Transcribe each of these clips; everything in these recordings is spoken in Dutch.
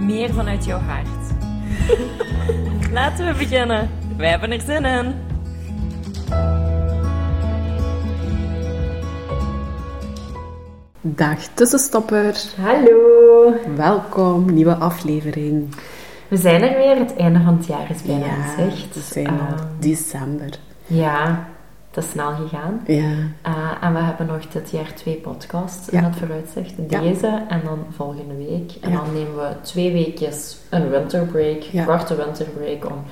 meer vanuit jouw hart. Laten we beginnen. Wij hebben er zin in. Dag tussenstopper, Hallo. welkom, nieuwe aflevering. We zijn er weer. Het einde van het jaar is bijna in zicht. we zijn al Ehm, december. Ja, is snel gegaan. Ja, Uh, en we hebben nog dit jaar twee podcasts Ja. in het vooruitzicht. Ja. Deze en dan volgende week. En dan nemen we twee weekjes een winterbreak, korte winterbreak, om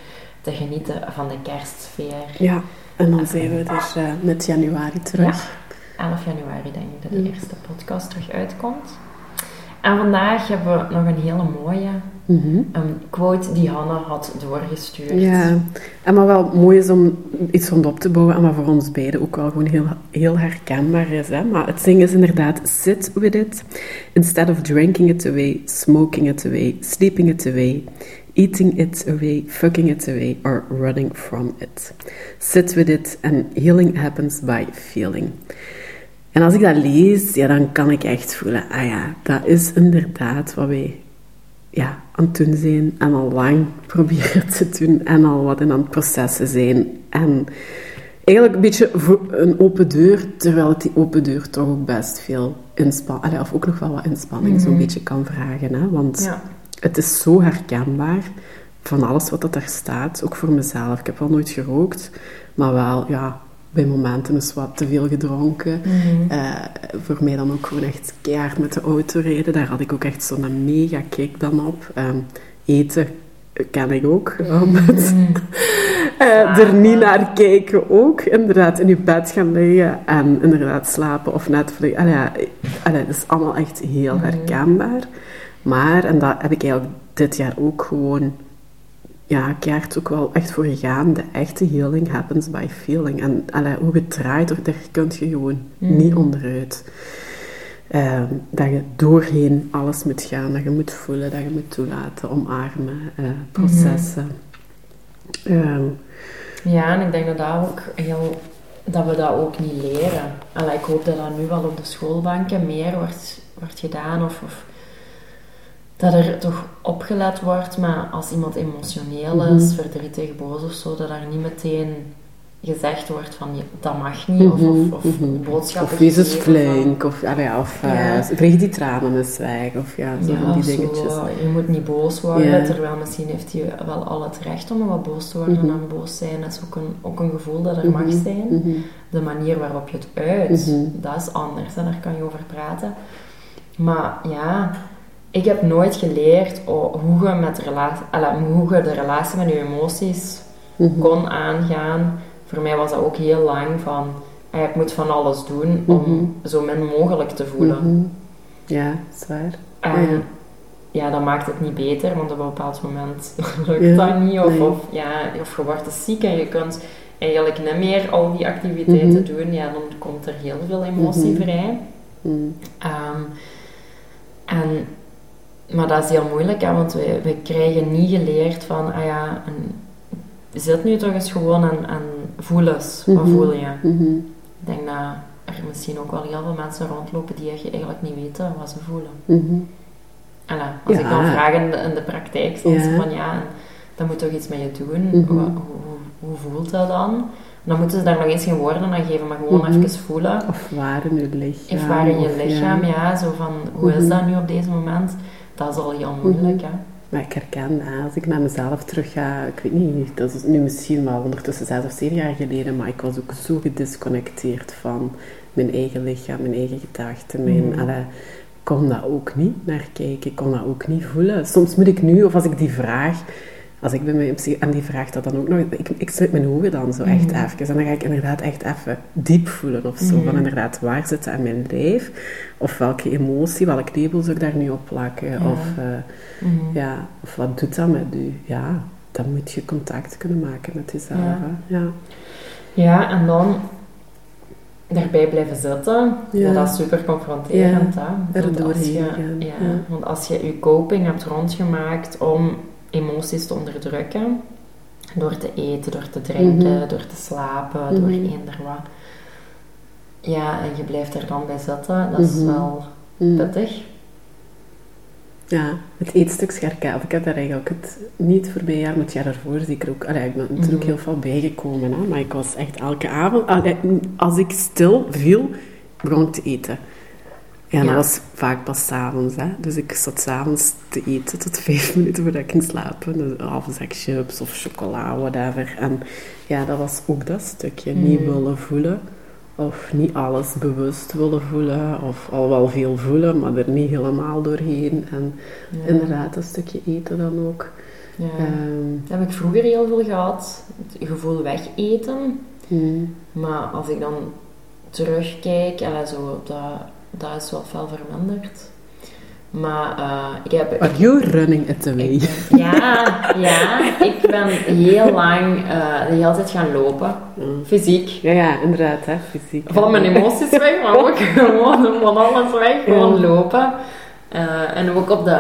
te genieten van de kerstsfeer. ja. en dan zijn we er eh, met januari terug. 11 januari denk ik dat de Mm. eerste podcast terug uitkomt. En vandaag hebben we nog een hele mooie Mhm. een quote die Hanna had doorgestuurd. Ja, en maar wel mooi is om iets rond op te bouwen en wat voor ons beiden ook wel gewoon heel, heel herkenbaar is. Hè? Maar het ding is inderdaad, sit with it. Instead of drinking it away, smoking it away, sleeping it away, eating it away, fucking it away, or running from it. Sit with it and healing happens by feeling. En als ik dat lees, ja, dan kan ik echt voelen, ah ja, dat is inderdaad wat wij ja, aan het doen zijn en al lang proberen te doen en al wat in aan het processen zijn. En eigenlijk een beetje voor een open deur, terwijl het die open deur toch ook best veel inspanning, of ook nog wel wat inspanning zo'n beetje kan vragen. Hè? Want Ja. het is zo herkenbaar van alles wat dat daar staat, ook voor mezelf. Ik heb wel nooit gerookt, maar wel, ja, bij momenten is wat te veel gedronken. Mhm. Eh, voor mij dan ook gewoon echt keihard met de auto rijden. Daar had ik ook echt zo'n mega kick dan op. Ehm, eten ken ik ook. Het, eh, er niet naar kijken ook. Inderdaad, in je bed gaan liggen en inderdaad slapen of Netflix. Allee, ja, allee, dat is allemaal echt heel herkenbaar. Maar, en dat heb ik eigenlijk dit jaar ook gewoon ja, keert ook wel echt voor gegaan. De echte healing happens by feeling. En allee, hoe het draait, daar kun je gewoon niet onderuit. Ehm, dat je doorheen alles moet gaan, dat je moet voelen, dat je moet toelaten, omarmen, eh, processen. Ehm, Ja, en ik denk dat, dat, ook heel, dat we dat ook niet leren. Allee, ik hoop dat dat nu wel op de schoolbanken meer wordt, wordt gedaan. Of, of dat er toch opgelet wordt. Maar als iemand emotioneel is, verdrietig, boos of zo, dat daar niet meteen gezegd wordt van "Ja, dat mag niet. Of, of, of mhm. boodschappen of wees eens gegeven van- flink, of, allee, of eh, Ja. die tranen eens weg, of ja, zo van Ja, die zo, dingetjes. je moet niet boos worden, Ja. terwijl misschien heeft hij wel al het recht om wat boos te worden. Mhm. En boos zijn is ook een, ook een gevoel dat er mag Mhm, zijn. mhm. De manier waarop je het uit, Mhm. dat is anders. En daar kan je over praten. Maar ja, ik heb nooit geleerd oh, hoe, je met relatie, hoe je de relatie met je emoties Mhm. kon aangaan. Voor mij was dat ook heel lang van... ah ja, ik moet van alles doen om Mhm. zo min mogelijk te voelen. Mhm. Ja, zwaar. En Ja. ja, dat maakt het niet beter, want op een bepaald moment lukt dat niet. Of, nee. of, ja, of je wordt ziek en je kunt eigenlijk niet meer al die activiteiten Mhm. doen. Ja, dan komt er heel veel emotie vrij. Ehm, en, maar dat is heel moeilijk, hè, want we, we krijgen niet geleerd van, ah ja, en, zit nu toch eens gewoon en, en voel eens. Wat Mhm. voel je? Mhm. Ik denk dat er misschien ook wel heel veel mensen rondlopen die eigenlijk niet weten wat ze voelen. Mhm. Alla, als Ja. ik dan vraag in de, in de praktijk, soms Ja. van ja, dat moet toch iets met je doen. Mhm. Hoe, hoe, hoe voelt dat dan? Dan moeten ze daar nog eens geen woorden aan geven, maar gewoon Mhm. even voelen. Of waar in je lichaam. Of waar in je lichaam, ja. zo van, hoe is dat nu op deze moment? Dat is al heel moeilijk, hè. Maar ik herken dat als ik naar mezelf terug ga, ik weet niet, dat is nu misschien wel ondertussen zes of zeven jaar geleden, maar ik was ook zo gedisconnecteerd van mijn eigen lichaam, mijn eigen gedachten. Mijn, Mhm. allee, ik kon dat ook niet naar kijken, ik kon dat ook niet voelen. Soms moet ik nu, of als ik die vraag, als ik bij psy- en die vraagt dat dan ook nog, ik, ik sluit mijn ogen dan zo echt Mhm. even. En dan ga ik inderdaad echt even diep voelen of zo. Van inderdaad, waar zit het aan mijn lijf? Of welke emotie, welk label zou ik daar nu op plakken? Ja. Of, eh, Mhm. ja, of wat doet dat met u? Ja, dan moet je contact kunnen maken met jezelf. Ja. hè. Ja. Ja, en dan daarbij blijven zitten, Ja. dat is super confronterend. hè. Want als je, ja, ja. Want als je je coping hebt rondgemaakt om emoties te onderdrukken, door te eten, door te drinken, Mhm. door te slapen, door Mhm. eender wat. Ja, en je blijft er dan bij zitten, dat is Mhm. wel pittig. Ja, het eetstuk Scherka. Of ik heb daar eigenlijk ook het, niet voorbij jaar, maar het jaar daarvoor zeker ook. Allee, ik ben natuurlijk Mhm. heel veel bijgekomen, hè, maar ik was echt elke avond, allee, als ik stil viel, begon ik te eten. Ja, Ja. dat was vaak pas 's avonds. Hè. Dus ik zat 's avonds te eten tot vijf minuten voordat ik ging slapen. Dus een zak chips of chocola, whatever. En ja, dat was ook dat stukje. Niet Mhm. willen voelen. Of niet alles bewust willen voelen. Of al wel veel voelen, maar er niet helemaal doorheen. En Ja. inderdaad, dat stukje eten dan ook. Ja. Ehm, Dat heb ik vroeger heel veel gehad, het gevoel wegeten. mm, Maar als ik dan terugkijk, allee, zo, dat, dat is wel veel verminderd. Maar eh, ik heb... Are you running it away? ik ben- ja, ja, ik ben heel lang eh, de hele tijd gaan lopen. Mm. Fysiek. Ja, ja, inderdaad, hè, fysiek. Van mijn emoties weg, maar ook gewoon van alles weg. Gewoon Ja. lopen. Eh, en ook op de,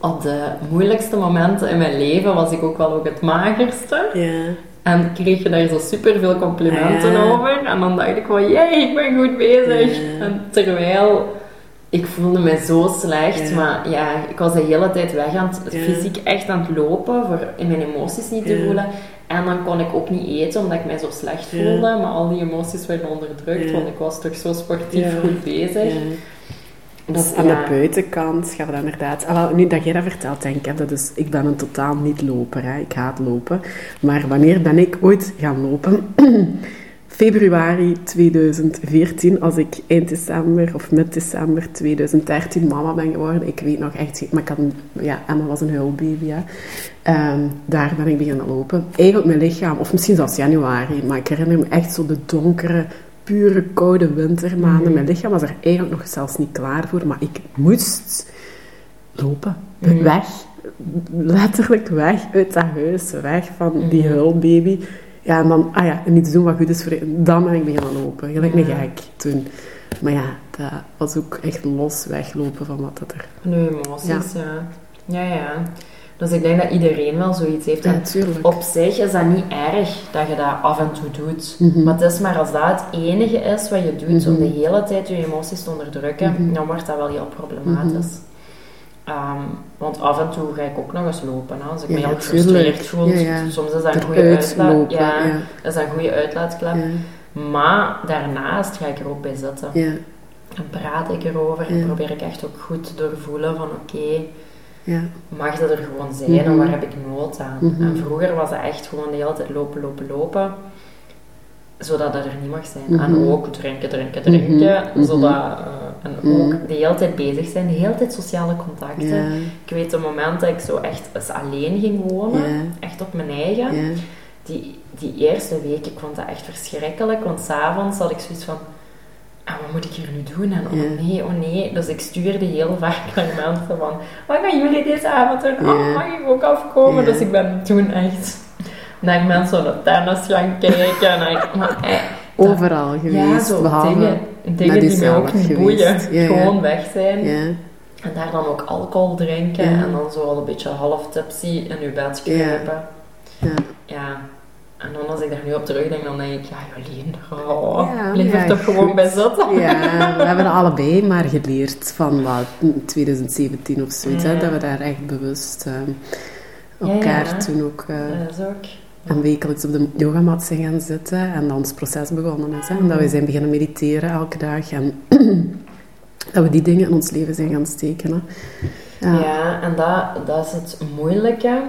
op de moeilijkste momenten in mijn leven was ik ook wel ook het magerste. Ja. En kreeg je daar zo super veel complimenten Ah, ja. over. En dan dacht ik van, jee, ik ben goed bezig. Ja. En terwijl, ik voelde me zo slecht. Ja. Maar ja, ik was de hele tijd weg aan het, Ja. fysiek echt aan het lopen. Voor in mijn emoties niet te voelen. En dan kon ik ook niet eten, omdat ik mij zo slecht voelde. Maar al die emoties werden onderdrukt, want ik was toch zo sportief goed bezig. Dat is- aan ja. de buitenkant gaan we dat inderdaad... Ah, wel, nu dat jij dat vertelt, denk ik, dat is, ik ben een totaal niet loper. Hè. Ik haat lopen. Maar wanneer ben ik ooit gaan lopen? Februari 2014, als ik eind december of mid december 2013 mama ben geworden. Ik weet nog echt... Maar ik had een, ja, Emma was een huilbaby, hè. Ehm, daar ben ik beginnen lopen. Eigenlijk mijn lichaam, of misschien zelfs januari, maar ik herinner me echt zo de donkere, pure, koude wintermaanden. Mijn lichaam was er eigenlijk nog zelfs niet klaar voor, maar ik moest lopen. Weg. Letterlijk weg uit dat huis. Weg van die Mhm. huilbaby. Ja, en dan, ah ja, en iets doen wat goed is voor je. Dan ben ik beginnen lopen. Gelijk een Ja. gek toen. Maar ja, dat was ook echt los weglopen van wat dat er... Van uw emoties, ja. ja. Ja, Dus ik denk dat iedereen wel zoiets heeft. En Natuurlijk. op zich is dat niet erg dat je dat af en toe doet. Mhm. Maar het is maar als dat het enige is wat je doet om Mhm. de hele tijd je emoties te onderdrukken, Mhm. dan wordt dat wel heel problematisch. Ehm, want af en toe ga ik ook nog eens lopen. Hè. Als ik Ja, me heel gefrustreerd voel, Ja, soms is dat een goede uitlaat. Ja, ja. dat is een goede uitlaatklep. Ja, Maar daarnaast ga ik er ook bij zitten. En praat ik erover en probeer ik echt ook goed te doorvoelen van oké, ja. mag dat er gewoon zijn Mhm. en waar heb ik nood aan? Mhm. En vroeger was het echt gewoon de hele tijd lopen, lopen, lopen, zodat dat er niet mag zijn. Mhm. En ook drinken, drinken, drinken, Mhm. zodat, eh, en Mhm. ook de hele tijd bezig zijn, de hele tijd sociale contacten. Ja, Ik weet het moment dat ik zo echt eens alleen ging wonen, ja, echt op mijn eigen, die, die eerste week, ik vond dat echt verschrikkelijk, want s'avonds had ik zoiets van, ah, wat moet ik hier nu doen? En oh Ja. nee, oh nee. Dus ik stuurde heel vaak naar mensen van, wat gaan jullie deze avond doen? Oh, mag ik ook afkomen? Dus ik ben toen echt naar mensen aan de tennis gaan kijken. En ik, maar, eh, Overal geweest, ja, zo behalve... dingen, dingen die mij ook niet boeien. Gewoon weg zijn. En daar dan ook alcohol drinken. En dan zo al een beetje half tipsy in uw bed kruipen. ja. En dan als ik daar nu op terugdenk, dan denk ik, ja Jolien, oh, Ja, blijf ja, er toch gewoon bij zitten. Ja, we hebben allebei maar geleerd van wat, 2017 of zoiets, hè, dat we daar echt bewust ehm, elkaar toen ook eh, Dat is ook. en wekelijks op de yogamat zijn gaan zitten en dan ons proces begonnen is. Hè, en dat we zijn beginnen mediteren elke dag en dat we die dingen in ons leven zijn gaan steken. Hè. Ja, Ja. en dat, dat is het moeilijke,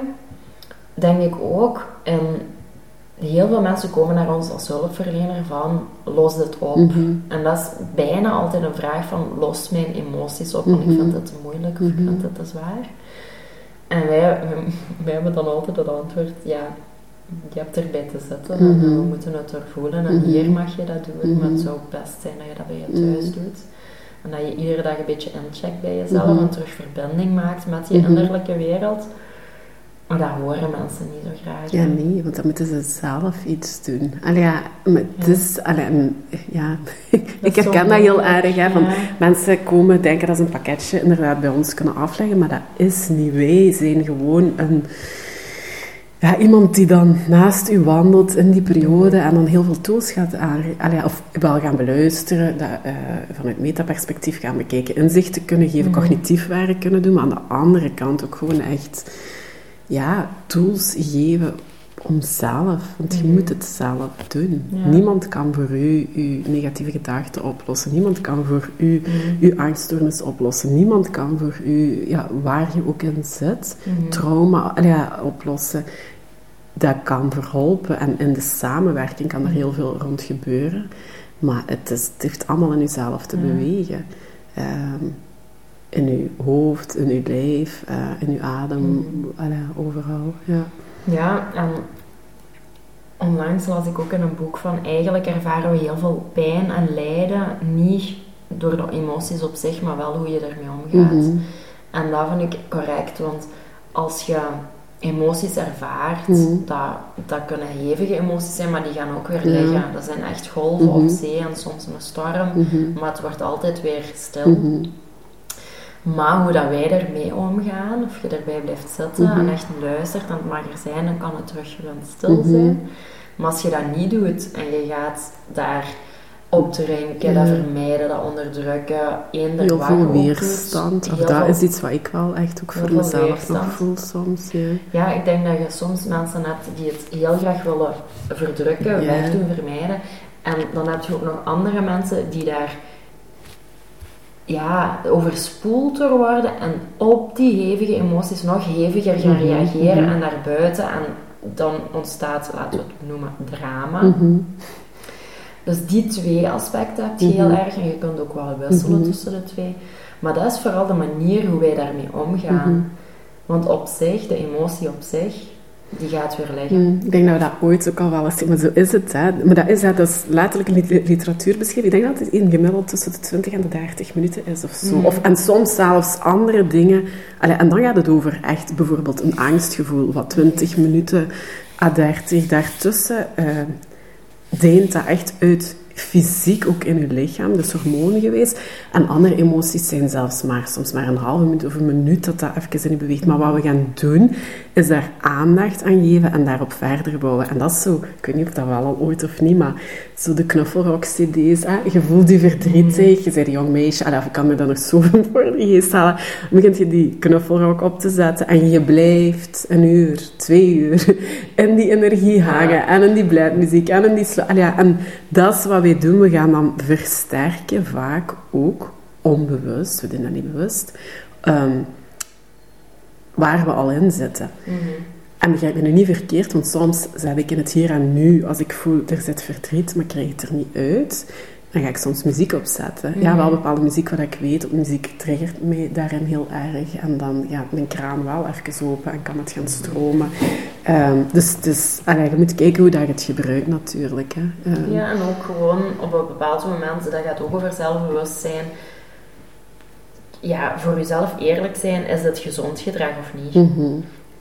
denk ik ook. En heel veel mensen komen naar ons als hulpverlener van, los dit op. Mhm. En dat is bijna altijd een vraag van, los mijn emoties op, want Mhm. ik vind het te moeilijk of ik Mhm. vind het te zwaar. En wij, wij hebben dan altijd het antwoord, ja, je hebt erbij te zitten en Mhm. we moeten het er voelen en Mhm. hier mag je dat doen, maar Mhm. het zou best zijn dat je dat bij je Mhm. thuis doet. En dat je iedere dag een beetje incheckt bij jezelf Mhm. en terug verbinding maakt met die Mhm. innerlijke wereld. Maar dat horen mensen niet zo graag. Ja, hè. nee, want dan moeten ze zelf iets doen. Allee, ja, maar het Ja. is... Allee, ja, ik herken dat heel erg, hè, van ja. mensen komen, denken dat ze een pakketje inderdaad bij ons kunnen afleggen, maar dat is niet. Wij zijn gewoon een... Ja, iemand die dan naast u wandelt in die periode en dan heel veel tools gaat aan, allee, of wel gaan beluisteren, dat, eh, vanuit metaperspectief gaan bekijken, inzichten kunnen geven, Mhm. cognitief werk kunnen doen, maar aan de andere kant ook gewoon echt ja, tools geven om zelf, want je Mhm. moet het zelf doen. Ja. Niemand kan voor u uw negatieve gedachten oplossen. Niemand kan voor u Mhm. uw angststoornis oplossen. Niemand kan voor u, ja, waar je ook in zit, Mhm. trauma ja, oplossen. Dat kan verholpen en in de samenwerking kan er heel veel rond gebeuren. Maar het, is, het heeft allemaal in uzelf te bewegen. Ehm, in uw hoofd, in uw lijf, eh, in uw adem, Mhm. overal. Ja. Ja, en onlangs las ik ook in een boek van eigenlijk ervaren we heel veel pijn en lijden niet door de emoties op zich, maar wel hoe je ermee omgaat. Mhm. En dat vind ik correct, want als je emoties ervaart, Mhm. dat, dat kunnen hevige emoties zijn, maar die gaan ook weer Ja. liggen. Dat zijn echt golven Mhm. op zee en soms een storm, maar het wordt altijd weer stil. Mhm. Maar hoe dat wij ermee omgaan, of je erbij blijft zitten Mhm. en echt luistert en het mag er zijn, dan kan het terug gewoon stil Mhm. zijn. Maar als je dat niet doet en je gaat daar opdrinken, Ja. dat vermijden, dat onderdrukken, eender Heel veel doet, weerstand. Of dat is iets wat ik wel echt ook voor mezelf weerstand. nog voel soms. Ja. Ja, ik denk dat je soms mensen hebt die het heel graag willen verdrukken, Ja. wegdoen, vermijden. En dan heb je ook nog andere mensen die daar ja, overspoeld door worden en op die hevige emoties nog heviger gaan Mhm, reageren mhm. en naar buiten. En dan ontstaat, laten we het noemen, drama. Mhm. Dus die twee aspecten heb je heel erg en je kunt ook wel wisselen tussen de twee. Maar dat is vooral de manier hoe wij daarmee omgaan. Want op zich, de emotie op zich, die gaat weer liggen. Mm, Ik denk dat we dat ooit ook al wel eens maar zo is het. Hè. Maar dat is, dat is letterlijk in de literatuur beschreven. Ik denk dat het in gemiddeld tussen de 20 en de 30 minuten is of zo. Mm. Of, en soms zelfs andere dingen. Allee, en dan gaat het over echt bijvoorbeeld een angstgevoel, wat 20 minuten à 30 daartussen. eh deint dat echt uit fysiek ook in je lichaam, dus hormonen geweest. En andere emoties zijn zelfs maar soms maar een halve minuut of een minuut dat dat even in je beweegt. Maar wat we gaan doen, is daar aandacht aan geven en daarop verder bouwen. En dat is zo, ik weet niet of dat wel al ooit of niet, maar zo de knuffelrock-cd's. Je voelt je verdrietig, je bent een jong meisje, allee, ik kan me dan nog zo voor de geest halen. Dan begint je die knuffelrock op te zetten en je blijft een uur, twee uur in die energie hangen en in die blijmuziek en in die... Allee, en dat is wat wij doen. We gaan dan versterken, vaak ook onbewust, we doen dat niet bewust, ehm, waar we al in zitten. Mhm. En begrijp me nu niet verkeerd, want soms zet ik in het hier en nu, als ik voel, er zit verdriet, maar ik krijg het er niet uit, dan ga ik soms muziek opzetten. Ja, Mhm. wel bepaalde muziek wat ik weet, muziek triggert mij daarin heel erg. En dan gaat mijn kraan wel even open en kan het gaan stromen. Ehm, dus dus allee, je moet kijken hoe dat je het gebruikt natuurlijk. Hè. Ehm, Ja, en ook gewoon op een bepaald moment, dat gaat ook over zelfbewustzijn. Ja, voor jezelf eerlijk zijn, is het gezond gedrag of niet? mhm,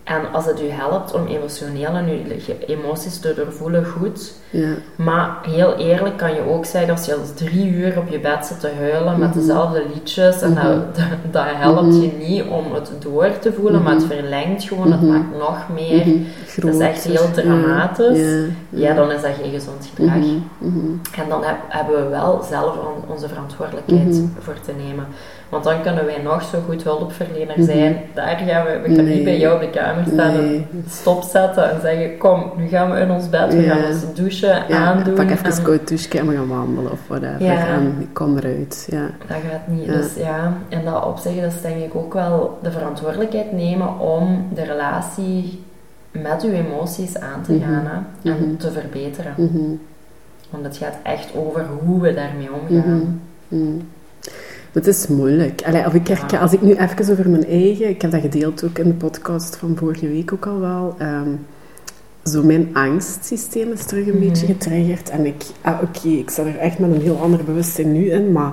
En als het u helpt om emotioneel en uw emoties te doorvoelen, goed. ja. Maar heel eerlijk kan je ook zeggen, als je als drie uur op je bed zit te huilen met Mhm. dezelfde liedjes, en Mhm. dat, dat, dat helpt Mhm. je niet om het door te voelen, maar het Mhm. verlengt gewoon, het Mhm. maakt nog meer. mhm, Dat is echt heel dramatisch. Ja, Ja, dan is dat geen gezond gedrag. Mhm, mhm. En dan heb- hebben we wel zelf on- onze verantwoordelijkheid Mhm. voor te nemen. Want dan kunnen wij nog zo goed hulpverlener Mhm. zijn. Daar gaan we, we kunnen Nee. niet bij jou op de kamer staan Nee. en stopzetten en zeggen: Kom, nu gaan we in ons bed, we Ja. gaan ons douchen, Ja, aandoen. pak even en een koud douche en we gaan wandelen of whatever. Ja. En ik kom eruit. Ja. Dat gaat niet. Ja. Dus ja, in dat opzicht is denk ik ook wel de verantwoordelijkheid nemen om de relatie met uw emoties aan te Mhm. gaan en Mhm. te verbeteren. Want het gaat echt over hoe we daarmee omgaan. Mhm. Mhm. Het is moeilijk. Allee, of ik herken, als ik nu even over mijn eigen... Ik heb dat gedeeld ook in de podcast van vorige week ook al wel. ehm, zo mijn angstsysteem is terug een beetje getriggerd. En ik... Ah, Oké, ik sta er echt met een heel ander bewustzijn nu in, maar...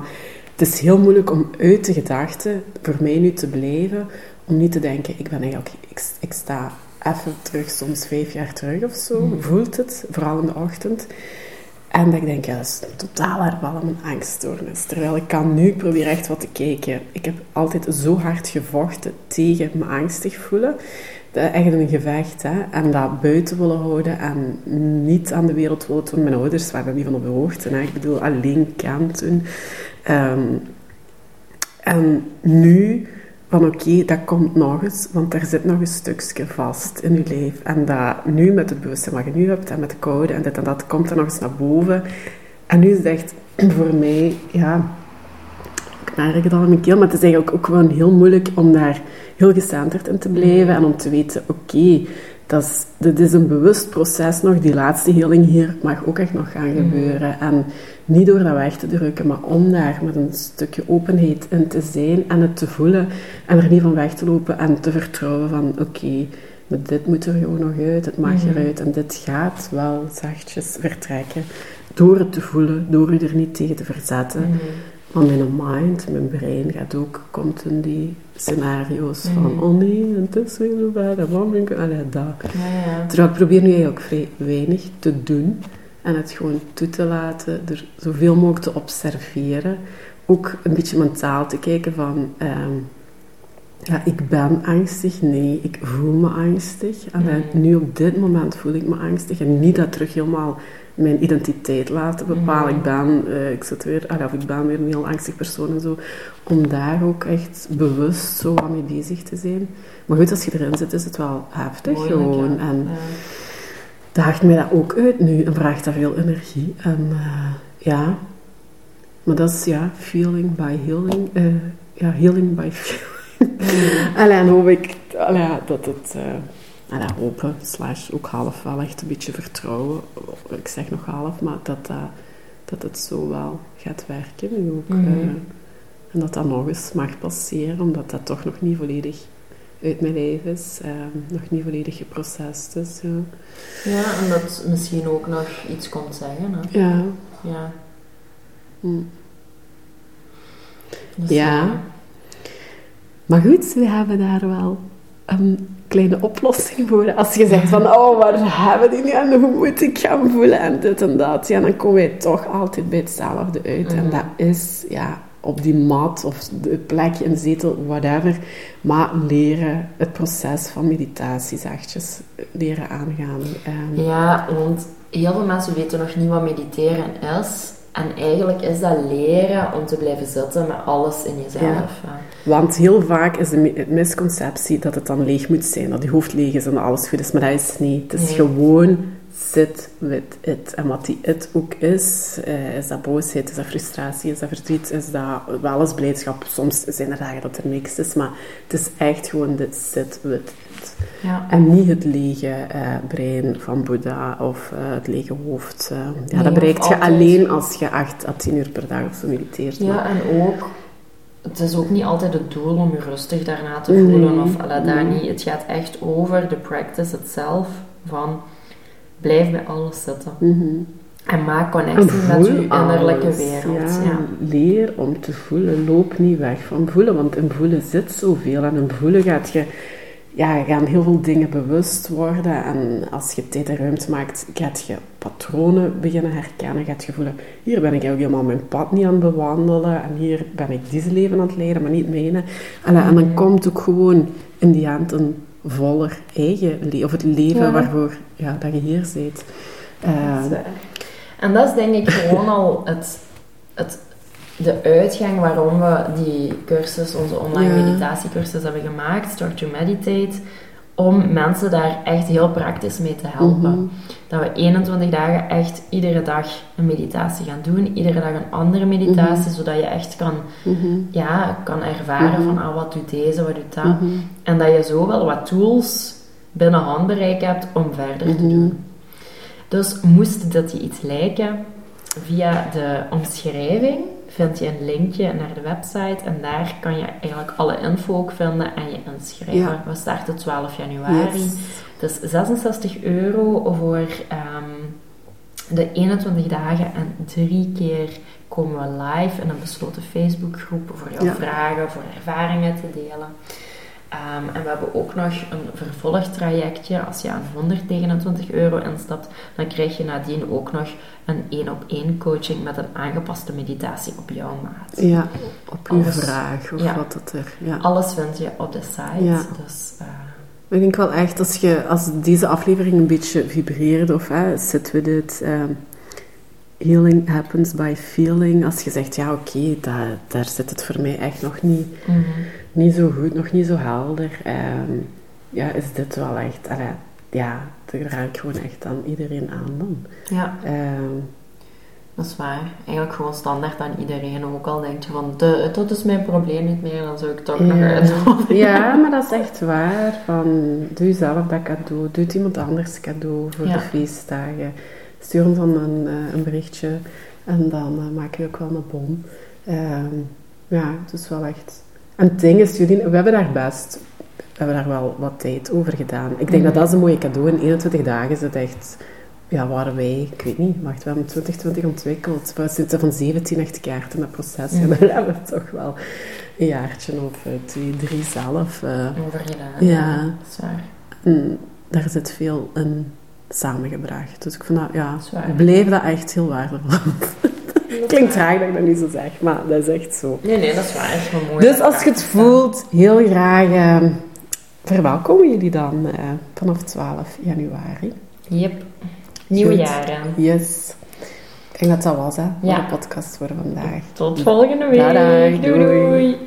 Het is heel moeilijk om uit de gedachte, voor mij nu te blijven, om niet te denken, ik ben eigenlijk... Ik, ik sta even terug, soms vijf jaar terug of zo. Voelt het, vooral in de ochtend. En dat ik denk, ja, dat is totaal herbal aan mijn angststoornis. Terwijl ik kan nu, probeer echt wat te kijken. Ik heb altijd zo hard gevochten tegen me angstig voelen. Dat echt een gevecht, hè. En dat buiten willen houden en niet aan de wereld willen. Mijn ouders waren niet van op de hoogte, hè. Ik bedoel, alleen kan toen. Ehm, en nu, van oké, dat komt nog eens, want er zit nog een stukje vast in je lijf. En dat nu met het bewustzijn wat je nu hebt en met de koude en dit en dat, komt er nog eens naar boven. En nu is het echt voor mij, ja, ik merk het al in mijn keel, maar het is eigenlijk ook gewoon heel moeilijk om daar heel gecenterd in te blijven en om te weten, oké, dat is, dit is een bewust proces nog, die laatste healing hier mag ook echt nog gaan gebeuren. En niet door dat weg te drukken, maar om daar met een stukje openheid in te zijn en het te voelen en er niet van weg te lopen en te vertrouwen van, oké, maar dit moet er gewoon nog uit, het mag eruit en dit gaat wel zachtjes vertrekken. Door het te voelen, door je er niet tegen te verzetten. Want mijn mind, mijn brein gaat ook, komt in die scenario's van, oh nee, en het is bad, en wat ben ik, allee, dat. Ja, ja. Terwijl ik probeer nu eigenlijk vrij weinig te doen en het gewoon toe te laten, er zoveel mogelijk te observeren. Ook een beetje mentaal te kijken van, ehm, ja, ik ben angstig, nee, ik voel me angstig. En nu op dit moment voel ik me angstig en niet dat terug helemaal mijn identiteit laten bepalen. Ik ben, eh, ik zit weer, allee, of ik ben weer een heel angstig persoon en zo. Om daar ook echt bewust zo aan mee bezig te zijn. Maar goed, als je erin zit, is het wel heftig Moeilijk, gewoon. ja. En Ja. daagt mij dat ook uit nu en vraagt dat veel energie. En eh, ja, maar dat is ja, feeling by healing. eh, ja, healing by feeling. Allee, en hoop ik allee, dat het... eh allee, hopen, slash ook half wel echt een beetje vertrouwen. Ik zeg nog half, maar dat, dat, dat het zo wel gaat werken nu ook. Mhm. eh, en dat dat nog eens mag passeren, omdat dat toch nog niet volledig uit mijn lijf is. eh, nog niet volledig geprocessed is. Ja. ja, en dat misschien ook nog iets komt zeggen. Hè? Ja. Ja. Hm. Dus, Ja. Maar goed, we hebben daar wel een kleine oplossing voor. Als je zegt van, oh, waar hebben die nu en hoe moet ik gaan voelen en dit en dat. Ja, dan komen wij toch altijd bij hetzelfde uit. En Mhm. dat is, ja, op die mat of de plek in de zetel, whatever. Maar leren het proces van meditatie zachtjes leren aangaan. Ja, want heel veel mensen weten nog niet wat mediteren is. En eigenlijk is dat leren om te blijven zitten met alles in jezelf. Ja. Want heel vaak is de mi- misconceptie dat het dan leeg moet zijn, dat je hoofd leeg is en alles goed is. Maar dat is niet. Het is Nee. gewoon sit with it. En wat die it ook is, eh, is dat boosheid, is dat frustratie, is dat verdriet, is dat wel eens blijdschap. Soms zijn er dagen dat er niks is, maar het is echt gewoon de sit with it. Ja. En niet het lege eh, brein van Boeddha of eh, het lege hoofd. eh. ja, Nee, dat bereikt je altijd- alleen als je 8 à 10 uur per dag of zo mediteert. maar- ja, en ook, het is ook niet altijd het doel om je rustig daarna te voelen. Nee. Of Nee. niet. Het gaat echt over de practice itself. Van blijf bij alles zitten. Mhm. En maak En connectie met je innerlijke wereld. Ja. Ja. Leer om te voelen. Loop niet weg van voelen, want in voelen zit zoveel. En in voelen gaat je, ja, gaan heel veel dingen bewust worden. En als je tijd en ruimte maakt, gaat je patronen beginnen herkennen. Gaat je voelen, hier ben ik eigenlijk helemaal mijn pad niet aan het bewandelen. En hier ben ik deze leven aan het leiden, maar niet mijne. En, en dan komt ook gewoon in die end een voller eigen leven. Of het leven Ja. waarvoor ja, dat je hier zit. Eh. En dat is denk ik gewoon al het, het, de uitgang waarom we die cursus, onze online Ja. meditatiecursus hebben gemaakt, Start to Meditate, om mensen daar echt heel praktisch mee te helpen. Mhm. Dat we 21 dagen echt iedere dag een meditatie gaan doen, iedere dag een andere meditatie, zodat je echt kan, mhm. ja, kan ervaren Mhm. van ah, wat doet deze, wat doet dat. Mhm. En dat je zo wel wat tools binnen handbereik hebt om verder te Mhm. doen. Dus moest dat je iets lijken, via de omschrijving vind je een linkje naar de website en daar kan je eigenlijk alle info ook vinden en je inschrijven. Ja. We starten 12 januari. Yes. Is 66 euro voor ehm, de 21 dagen en drie keer komen we live in een besloten Facebookgroep voor jouw Ja. vragen, voor ervaringen te delen. Ehm, en we hebben ook nog een vervolgtrajectje. Als je aan 129 euro instapt, dan krijg je nadien ook nog een één op één coaching met een aangepaste meditatie op jouw maat. Ja, op uw Alles. vraag of Ja. wat het er... Ja. Alles vind je op de site. Ja. Dus, eh, Ik denk wel echt, als, je, als deze aflevering een beetje vibreerde, of hè, sit with it, ehm, healing happens by feeling. Als je zegt, ja oké, daar, daar zit het voor mij echt nog niet, mhm. Niet zo goed, nog niet zo helder. ehm, ja, is dit wel echt, allee, ja, daar raak ik gewoon echt aan iedereen aan dan. ja. Ehm, Dat is waar. Eigenlijk gewoon standaard aan iedereen. Ook al denk je van, de, dat is mijn probleem niet meer, dan zou ik toch nog uitnodigen. ja, maar dat is echt waar. Van, doe jezelf dat cadeau, doe het iemand anders cadeau voor Ja. de feestdagen. Stuur ons dan een, eh, een berichtje en dan eh, maak je ook wel een bom. Ehm, ja, het is wel echt... En het ding is, Judien, we hebben daar best... We hebben daar wel wat tijd over gedaan. Ik denk dat dat is een mooie cadeau. In 21 dagen is het echt... Ja, waren wij... Ik weet niet. Wacht, we hebben 2020 ontwikkeld. We zitten van 17 echt kaarten in dat proces. Mhm. En dan hebben we toch wel een jaartje of twee, drie zelf. eh. Over gedaan. Ja. Dat is waar. En daar zit veel in samengebracht. Dus ik vind dat, ja, Dat waar. bleef dat echt heel waardevol. Klinkt raar dat ik dat niet zo zeg, maar dat is echt zo. Nee, nee, dat is waar. Is gewoon mooi. Dus als je het voelt, heel graag eh, verwelkomen jullie dan eh, vanaf 12 januari. Yep. Nieuwe jaren. Yes. Ik denk dat dat was, hè, voor Ja. de podcast voor vandaag. Tot volgende week. Doei. Doei. doei.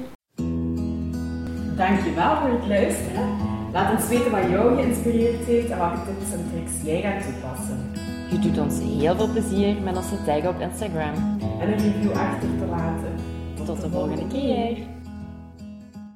Dankjewel voor het luisteren. Laat ons weten wat jou geïnspireerd heeft en welke tips en tricks jij gaat toepassen. Je doet ons heel veel plezier met onze tag op Instagram. En een review achter te laten. Tot de volgende keer.